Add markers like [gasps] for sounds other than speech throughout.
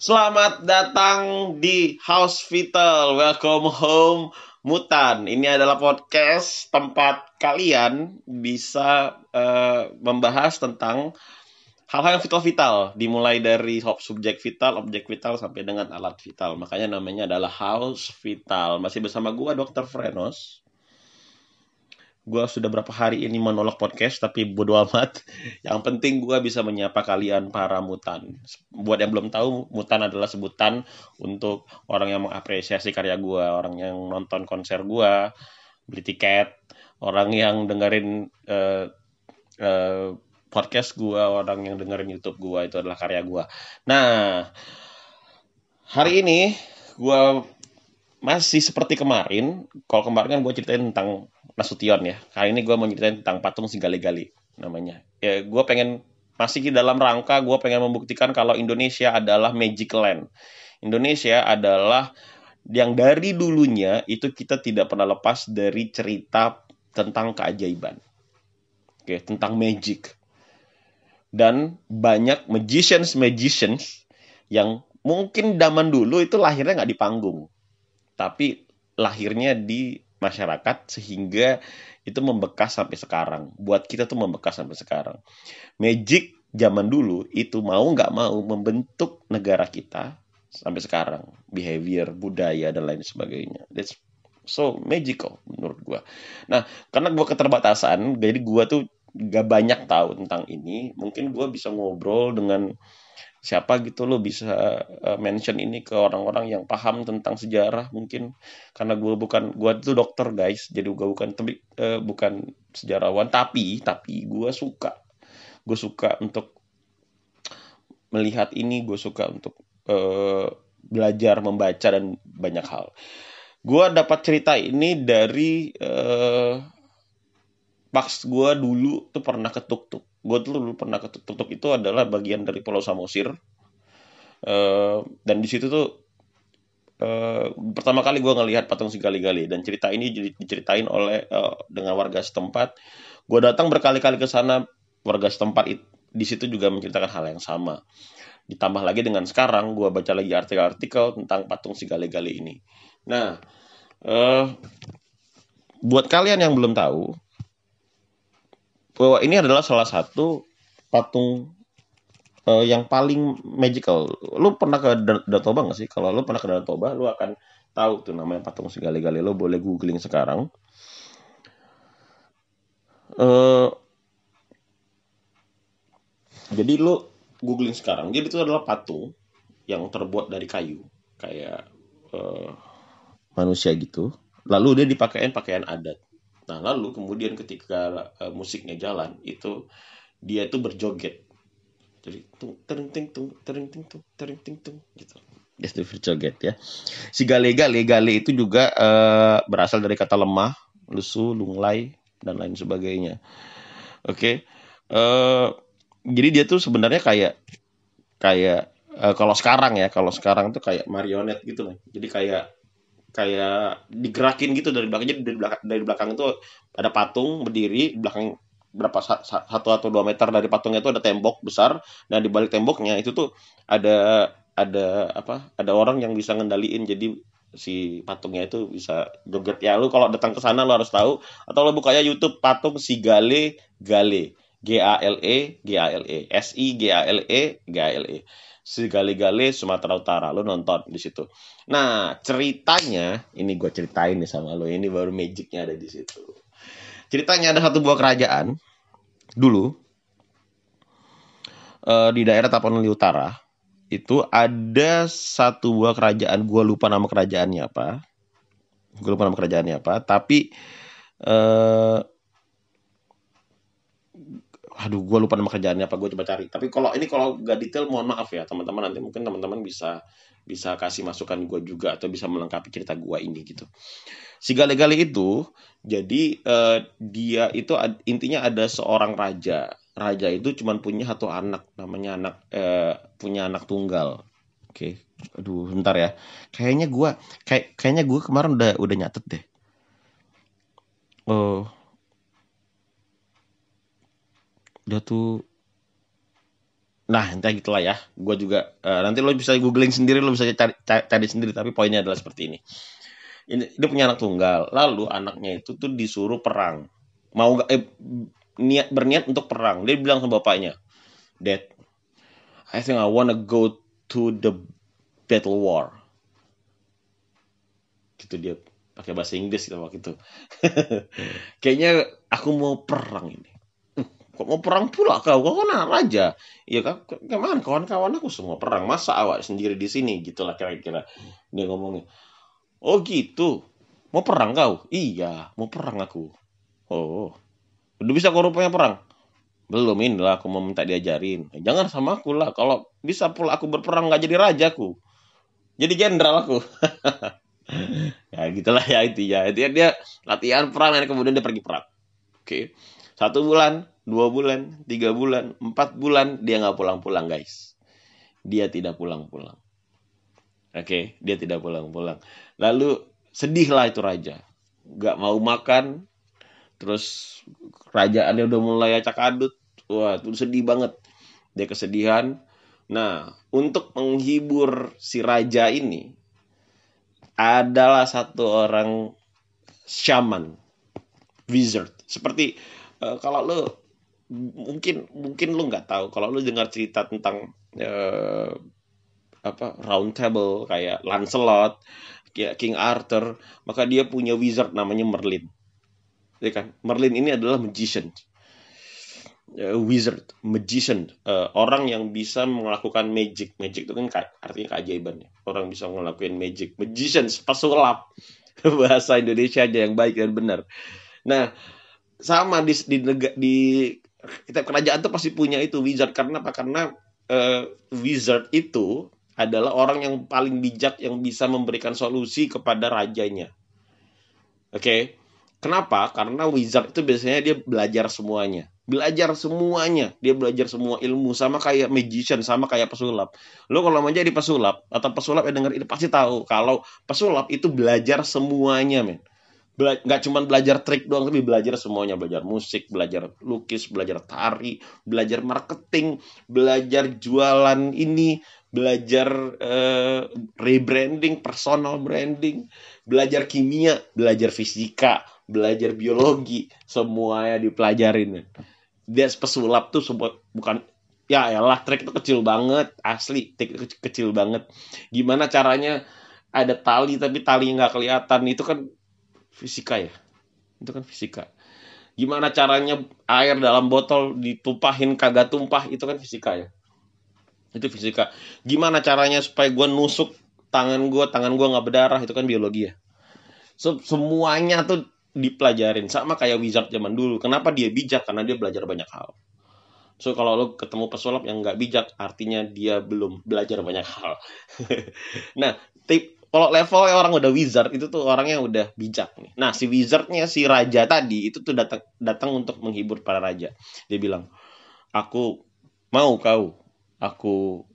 Selamat datang di House Vital. Welcome home Mutan. Ini adalah podcast tempat kalian bisa uh, membahas tentang hal-hal yang vital-vital. Dimulai dari subjek vital, objek vital, sampai dengan alat vital. Makanya namanya adalah House Vital. Masih bersama gua Dr. Frenos gue sudah berapa hari ini menolak podcast tapi bodo amat. [laughs] Yang penting gue bisa menyapa kalian para mutan. Buat yang belum tahu mutan adalah sebutan untuk orang yang mengapresiasi karya gue orang yang nonton konser gue beli tiket orang yang dengerin uh, uh, podcast gue orang yang dengerin YouTube gue itu adalah karya gue nah hari ini gue masih seperti kemarin kalau kemarin kan gue ceritain tentang Nasution ya. Kali ini gue mau ceritain tentang patung si gali-gali namanya. Ya, gue pengen masih di dalam rangka gue pengen membuktikan kalau Indonesia adalah magic land. Indonesia adalah yang dari dulunya itu kita tidak pernah lepas dari cerita tentang keajaiban. Oke, tentang magic. Dan banyak magicians magicians yang mungkin zaman dulu itu lahirnya nggak di panggung. Tapi lahirnya di masyarakat sehingga itu membekas sampai sekarang. Buat kita tuh membekas sampai sekarang. Magic zaman dulu itu mau nggak mau membentuk negara kita sampai sekarang. Behavior, budaya dan lain sebagainya. That's so magical menurut gua. Nah, karena gua keterbatasan, jadi gua tuh gak banyak tahu tentang ini. Mungkin gua bisa ngobrol dengan siapa gitu lo bisa uh, mention ini ke orang-orang yang paham tentang sejarah mungkin. Karena gue bukan gue itu dokter guys. Jadi gue bukan tapi uh, bukan sejarawan. Tapi tapi gue suka. Gue suka untuk melihat ini. Gue suka untuk uh, belajar membaca dan banyak hal. Gue dapat cerita ini dari uh, pas gue dulu tuh pernah ketuk tuk gue dulu pernah ke Tuk itu adalah bagian dari Pulau Samosir. Uh, dan di situ tuh uh, pertama kali gue ngelihat patung si gali-gali dan cerita ini diceritain oleh uh, dengan warga setempat. Gue datang berkali-kali ke sana warga setempat it, di situ juga menceritakan hal yang sama. Ditambah lagi dengan sekarang gue baca lagi artikel-artikel tentang patung si gali-gali ini. Nah uh, buat kalian yang belum tahu bahwa ini adalah salah satu patung uh, yang paling magical. Lu pernah ke Danau Toba gak sih? Kalau lu pernah ke Danau Toba, lu akan tahu tuh namanya patung segala-gali. Lu boleh googling sekarang. Uh, jadi lu googling sekarang. Jadi itu adalah patung yang terbuat dari kayu, kayak uh, manusia gitu. Lalu dia dipakein pakaian adat. Nah, lalu kemudian ketika uh, musiknya jalan, itu dia itu berjoget. Jadi tung tering ting tung tering ting tung tering ting tung gitu. Itu berjoget ya. Si gale-gale gale itu juga uh, berasal dari kata lemah, lesu, lunglai dan lain sebagainya. Oke. Okay. Uh, jadi dia tuh sebenarnya kayak kayak uh, kalau sekarang ya, kalau sekarang tuh kayak marionet gitu nih. Jadi kayak kayak digerakin gitu dari belakang. Jadi dari belakang dari belakang itu ada patung berdiri belakang berapa satu atau dua meter dari patungnya itu ada tembok besar. Dan di balik temboknya itu tuh ada ada apa ada orang yang bisa ngendaliin. Jadi si patungnya itu bisa joget. Ya lu kalau datang ke sana lu harus tahu. Atau lu bukanya YouTube patung si Gale Gale. G A L E G A L E. S I G A L E G A L E Segale-gale Sumatera Utara. Lo nonton di situ. Nah, ceritanya ini gue ceritain nih sama lo. Ini baru magicnya ada di situ. Ceritanya ada satu buah kerajaan dulu uh, di daerah Tapanuli Utara itu ada satu buah kerajaan. Gue lupa nama kerajaannya apa. Gue lupa nama kerajaannya apa. Tapi uh, aduh gue lupa nama kerjaannya apa gue coba cari. Tapi kalau ini kalau gak detail mohon maaf ya teman-teman. Nanti mungkin teman-teman bisa bisa kasih masukan gue juga atau bisa melengkapi cerita gue ini gitu. Si gale-gale itu jadi uh, dia itu ad, intinya ada seorang raja. Raja itu cuma punya satu anak namanya anak uh, punya anak tunggal. Oke okay. aduh bentar ya. Kayaknya gue kayak kayaknya gue kemarin udah udah nyatet deh. Oh dia tuh. Nah entah gitulah ya. Gue juga uh, nanti lo bisa googling sendiri lo bisa cari, cari, cari sendiri tapi poinnya adalah seperti ini. Ini dia punya anak tunggal. Lalu anaknya itu tuh disuruh perang. Mau eh, niat berniat untuk perang. Dia bilang sama bapaknya dad I think I wanna go to the battle war. Gitu dia pakai bahasa Inggris gitu waktu itu. [laughs] Kayaknya aku mau perang ini kok mau perang pula kau? Kau kan raja. Iya kan ke mana kawan-kawan aku? Semua perang. Masa awak sendiri di sini? Gitulah kira-kira dia ngomongnya. Oh gitu. Mau perang kau? Iya mau perang aku. Oh. Udah bisa kau rupanya perang? Belum ini lah aku mau minta diajarin. Jangan sama aku lah. Kalau bisa pula aku berperang nggak jadi rajaku jadi jenderal aku. [laughs] Ya gitulah ya itu ya. Itu dia latihan perang dan kemudian dia pergi perang. Oke. Satu bulan dua bulan, tiga bulan, empat bulan dia nggak pulang-pulang guys. Dia tidak pulang-pulang. Oke, okay? dia tidak pulang-pulang. Lalu sedihlah itu raja, nggak mau makan. Terus kerajaannya udah mulai acak adut. Wah, itu sedih banget. Dia kesedihan. Nah, untuk menghibur si raja ini adalah satu orang shaman, wizard. Seperti uh, kalau lo mungkin mungkin lu nggak tahu. Kalau lu dengar cerita tentang uh, apa round table kayak Lancelot kayak King Arthur maka dia punya wizard namanya Merlin. Ya kan? Merlin ini adalah magician. Uh, wizard magician. Uh, orang yang bisa melakukan magic. Magic itu kan artinya keajaiban ya. Orang bisa ngelakuin magic. Magician pesulap. [laughs] Bahasa Indonesia aja yang baik dan benar. Nah sama di di, di kita kerajaan tuh pasti punya itu wizard karena apa? Karena uh, wizard itu adalah orang yang paling bijak yang bisa memberikan solusi kepada rajanya. Oke. Okay? Kenapa? Karena wizard itu biasanya dia belajar semuanya. Belajar semuanya. Dia belajar semua ilmu sama kayak magician, sama kayak pesulap. Lo kalau mau jadi pesulap atau pesulap yang denger ini pasti tahu kalau pesulap itu belajar semuanya, men nggak cuma belajar trik doang tapi belajar semuanya. Belajar musik belajar lukis belajar tari belajar marketing belajar jualan ini belajar uh, rebranding personal branding belajar kimia belajar fisika belajar biologi semuanya dipelajarin. Dia pesulap tuh semua bukan ya lah trik itu kecil banget asli trik itu kecil banget. Gimana caranya ada tali tapi tali nggak kelihatan. Itu kan fisika ya? Itu kan fisika. Gimana caranya air dalam botol ditumpahin kagak tumpah itu kan fisika ya? Itu fisika. Gimana caranya supaya gue nusuk tangan gue tangan gue nggak berdarah itu kan biologi ya? So, semuanya tuh dipelajarin sama kayak wizard zaman dulu. Kenapa dia bijak? Karena dia belajar banyak hal. So kalau lo ketemu pesulap yang nggak bijak artinya dia belum belajar banyak hal. [laughs] Nah tip kalau level orang udah wizard itu tuh orangnya udah bijak nih. Nah si wizardnya si raja tadi itu tuh datang datang untuk menghibur para raja. Dia bilang, aku mau kau aku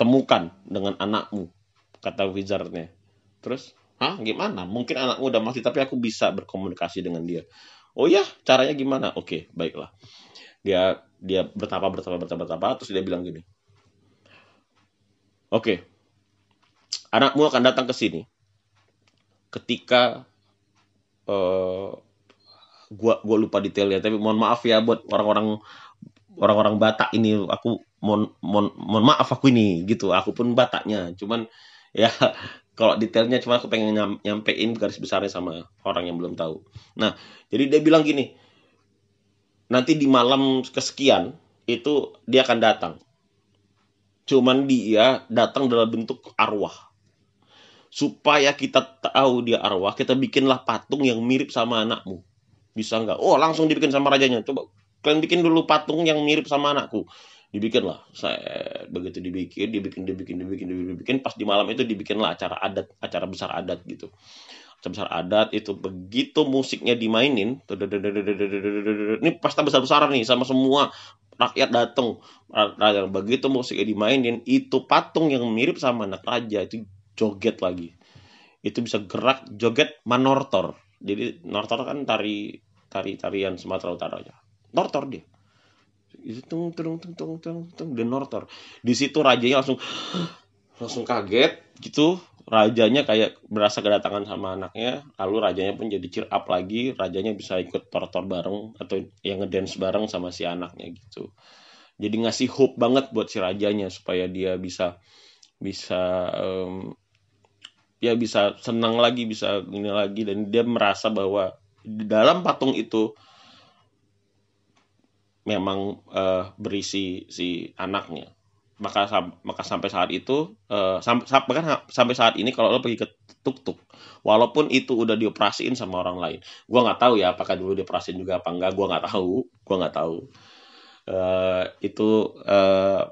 temukan dengan anakmu kata wizardnya. Terus, hah gimana? Mungkin anakmu udah mati tapi aku bisa berkomunikasi dengan dia. Oh ya, caranya gimana? Oke, baiklah. Dia dia bertapa bertapa bertapa bertapa terus dia bilang gini. Oke, anakmu akan datang ke sini. Ketika uh, gua gua lupa detailnya tapi mohon maaf ya buat orang-orang orang-orang Batak ini. Aku mohon mohon mohon maaf aku ini gitu. Aku pun Bataknya. Cuman ya [laughs] kalau detailnya cuma aku pengen nyam, nyampein garis besarnya sama orang yang belum tahu. Nah jadi dia bilang gini nanti di malam kesekian itu dia akan datang. Cuman dia datang dalam bentuk arwah supaya kita tahu dia arwah, kita bikinlah patung yang mirip sama anakmu. Bisa nggak? Oh, langsung dibikin sama rajanya. Coba kalian bikin dulu patung yang mirip sama anakku. Dibikinlah. Saya begitu dibikin, dibikin, dibikin, dibikin, dibikin, dibikin. Pas di malam itu dibikinlah acara adat, acara besar adat gitu. Acara besar adat itu begitu musiknya dimainin, ini pesta besar-besaran nih sama semua rakyat datang. Begitu musiknya dimainin, itu patung yang mirip sama anak raja itu joget lagi. Itu bisa gerak joget manortor. Jadi nortor kan tari tari tarian Sumatera Utara aja. Nortor dia. Itu tung tung tung tung tung tung dan nortor. Di situ rajanya langsung [gasps] langsung kaget gitu. Rajanya kayak berasa kedatangan sama anaknya. Lalu rajanya pun jadi cheer up lagi. Rajanya bisa ikut tortor bareng atau yang ngedance bareng sama si anaknya gitu. Jadi ngasih hope banget buat si rajanya supaya dia bisa bisa um, ya bisa senang lagi bisa ini lagi dan dia merasa bahwa di dalam patung itu memang uh, berisi si anaknya. Maka maka sampai saat itu uh, sam, bahkan sampai saat ini kalau lo pergi ke tuk tuk walaupun itu udah dioperasiin sama orang lain gua nggak tahu ya apakah dulu dioperasiin juga apa enggak gua nggak tahu gua nggak tahu. Uh, itu uh,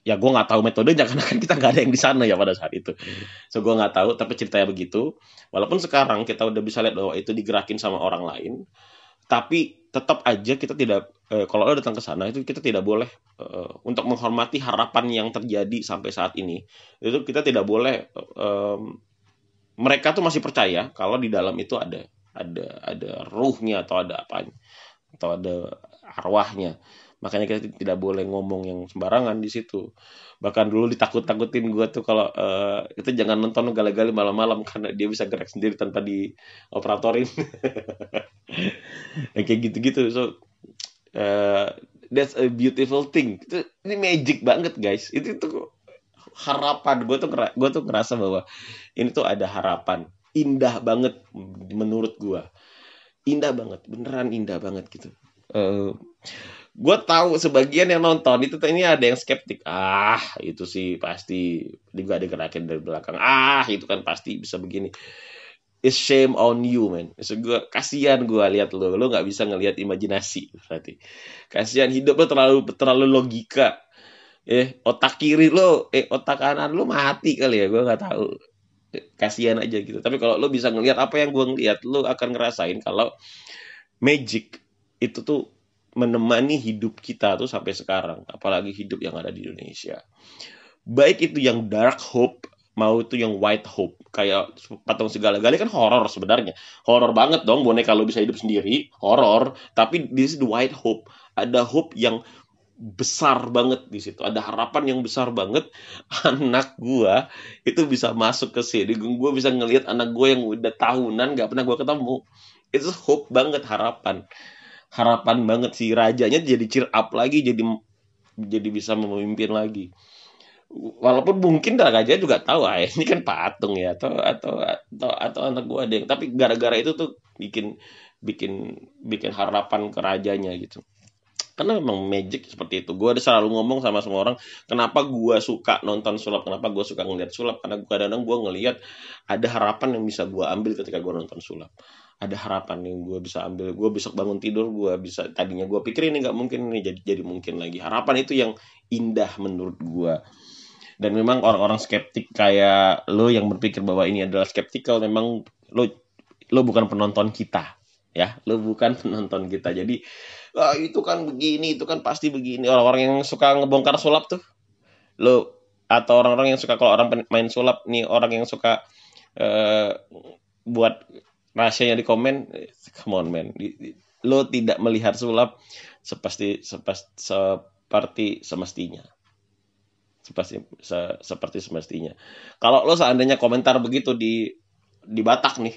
ya gue nggak tahu metodenya [laughs] karena kan kita nggak ada yang di sana ya pada saat itu. So gue nggak tahu tapi ceritanya begitu. Walaupun sekarang kita udah bisa lihat bahwa itu digerakin sama orang lain tapi tetap aja kita tidak eh, kalau lo datang ke sana itu kita tidak boleh eh, untuk menghormati harapan yang terjadi sampai saat ini. Itu kita tidak boleh eh, mereka tuh masih percaya kalau di dalam itu ada ada ada ruhnya atau ada apa atau ada arwahnya. Makanya kita tidak boleh ngomong yang sembarangan di situ. Bahkan dulu ditakut-takutin gue tuh kalau uh, itu jangan nonton gali-gali malam-malam karena dia bisa gerak sendiri tanpa dioperatorin. [laughs] Yang kayak gitu-gitu. So uh, that's a beautiful thing. Itu ini magic banget guys. Itu tuh harapan. Gue tuh gue tuh ngerasa bahwa ini tuh ada harapan. Indah banget menurut gue indah banget beneran indah banget gitu uh, gue tahu sebagian yang nonton itu ini ada yang skeptik. Ah itu sih pasti juga ada gerakan dari belakang. Ah itu kan pasti bisa begini. It's shame on you man. So, gua kasihan gue lihat lo. Lo nggak bisa ngelihat imajinasi berarti. Kasihan hidup lo terlalu terlalu logika. Eh otak kiri lo eh otak kanan lo mati kali ya gue nggak tahu. Kasihan aja gitu. Tapi kalau lo bisa ngelihat apa yang gue ngelihat lo akan ngerasain kalau magic itu tuh menemani hidup kita tuh sampai sekarang, apalagi hidup yang ada di Indonesia. Baik itu yang dark hope mau itu yang white hope kayak patung segala-galanya kan horor sebenarnya. Horor banget dong boneka kalau bisa hidup sendiri horor tapi di situ white hope. Ada hope yang besar banget di situ. Ada harapan yang besar banget. [laughs] Anak gua itu bisa masuk ke sini. Gua bisa ngelihat anak gua yang udah tahunan gak pernah gua ketemu. Itu hope banget harapan harapan banget si rajanya jadi cheer up lagi jadi jadi bisa memimpin lagi. Walaupun mungkin raja juga tahu ah ini kan patung ya atau atau atau atau anak gua ada yang tapi gara-gara itu tuh bikin bikin bikin harapan ke rajanya gitu. Karena memang magic seperti itu. Gue ada selalu ngomong sama semua orang kenapa gue suka nonton sulap? Kenapa gue suka ngeliat sulap? Karena kadang-kadang gue ngeliat ada harapan yang bisa gue ambil ketika gue nonton sulap ada harapan nih gue bisa ambil gue besok bangun tidur gue bisa tadinya gue pikir ini nggak mungkin ini jadi jadi mungkin lagi. Harapan itu yang indah menurut gue dan memang orang-orang skeptik kayak lo yang berpikir bahwa ini adalah skeptikal memang lo lo bukan penonton kita ya. Lo bukan [laughs] penonton kita. Jadi ah, itu kan begini itu kan pasti begini. Orang-orang yang suka ngebongkar sulap tuh lo atau orang-orang yang suka kalau orang main sulap nih orang yang suka uh, buat rahasianya di komen come on man. Lo tidak melihat sulap seperti seperti, seperti semestinya. Seperti se, seperti semestinya. Kalau lo seandainya komentar begitu di di Batak nih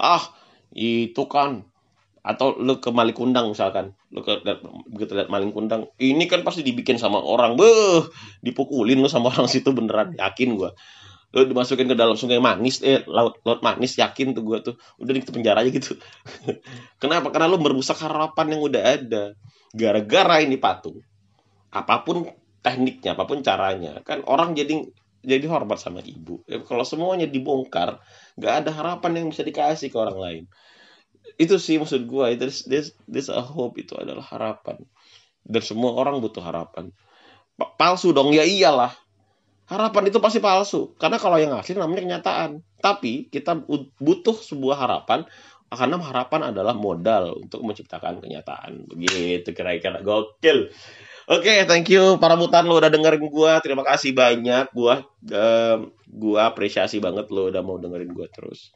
ah itu kan atau lo ke Malikundang misalkan lo ke begitu lihat Malikundang ini kan pasti dibikin sama orang. Beh dipukulin lo sama orang situ beneran yakin gua lo dimasukin ke dalam sungai manis eh laut laut manis yakin tuh gue tuh. Udah di penjara aja gitu. [laughs] Kenapa? Karena lo merusak harapan yang udah ada. Gara-gara ini patung apa pun tekniknya apa pun caranya kan orang jadi jadi hormat sama ibu. Ya, kalau semuanya dibongkar nggak ada harapan yang bisa dikasih ke orang lain. Itu sih maksud gue itu this, this a hope itu adalah harapan. Dan semua orang butuh harapan. Palsu dong ya iyalah harapan itu pasti palsu. Karena kalau yang asli namanya kenyataan. Tapi kita butuh sebuah harapan. Karena harapan adalah modal untuk menciptakan kenyataan. Begitu kira-kira. Gokil. Oke okay, thank you. Para mutan lo udah dengerin gua. Terima kasih banyak gua um, gua apresiasi banget lo udah mau dengerin gua terus.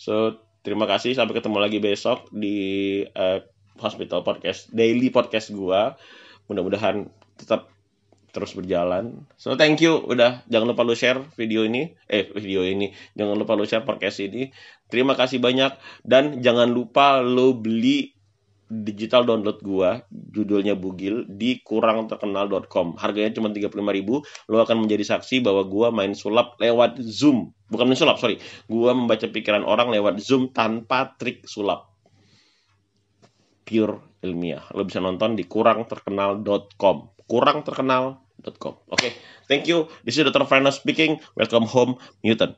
So terima kasih. Sampai ketemu lagi besok di uh, Hospital Podcast, daily podcast gua. Mudah-mudahan tetap terus berjalan. So thank you. Udah jangan lupa lu share video ini. Eh video ini. Jangan lupa lu share podcast ini. Terima kasih banyak. Dan jangan lupa lu beli digital download gua. Judulnya Bugil di kurangterkenal.com harganya cuma 35.000 lo akan menjadi saksi bahwa gua main sulap lewat Zoom. Bukan main sulap sorry. Gua membaca pikiran orang lewat Zoom tanpa trik sulap. Pure ilmiah. Lo bisa nonton di kurangterkenal.com kurangterkenal.com oke okay. thank you this is Dr. Frano speaking welcome home Newton